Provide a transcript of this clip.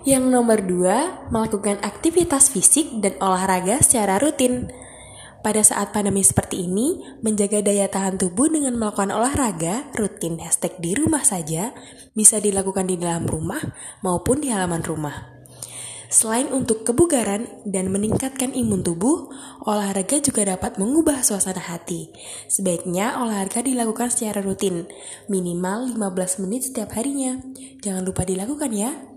Yang nomor dua, melakukan aktivitas fisik dan olahraga secara rutin. Pada saat pandemi seperti ini, menjaga daya tahan tubuh dengan melakukan olahraga rutin hashtag di rumah saja bisa dilakukan di dalam rumah maupun di halaman rumah. Selain untuk kebugaran dan meningkatkan imun tubuh, olahraga juga dapat mengubah suasana hati. Sebaiknya olahraga dilakukan secara rutin, minimal 15 menit setiap harinya. Jangan lupa dilakukan ya.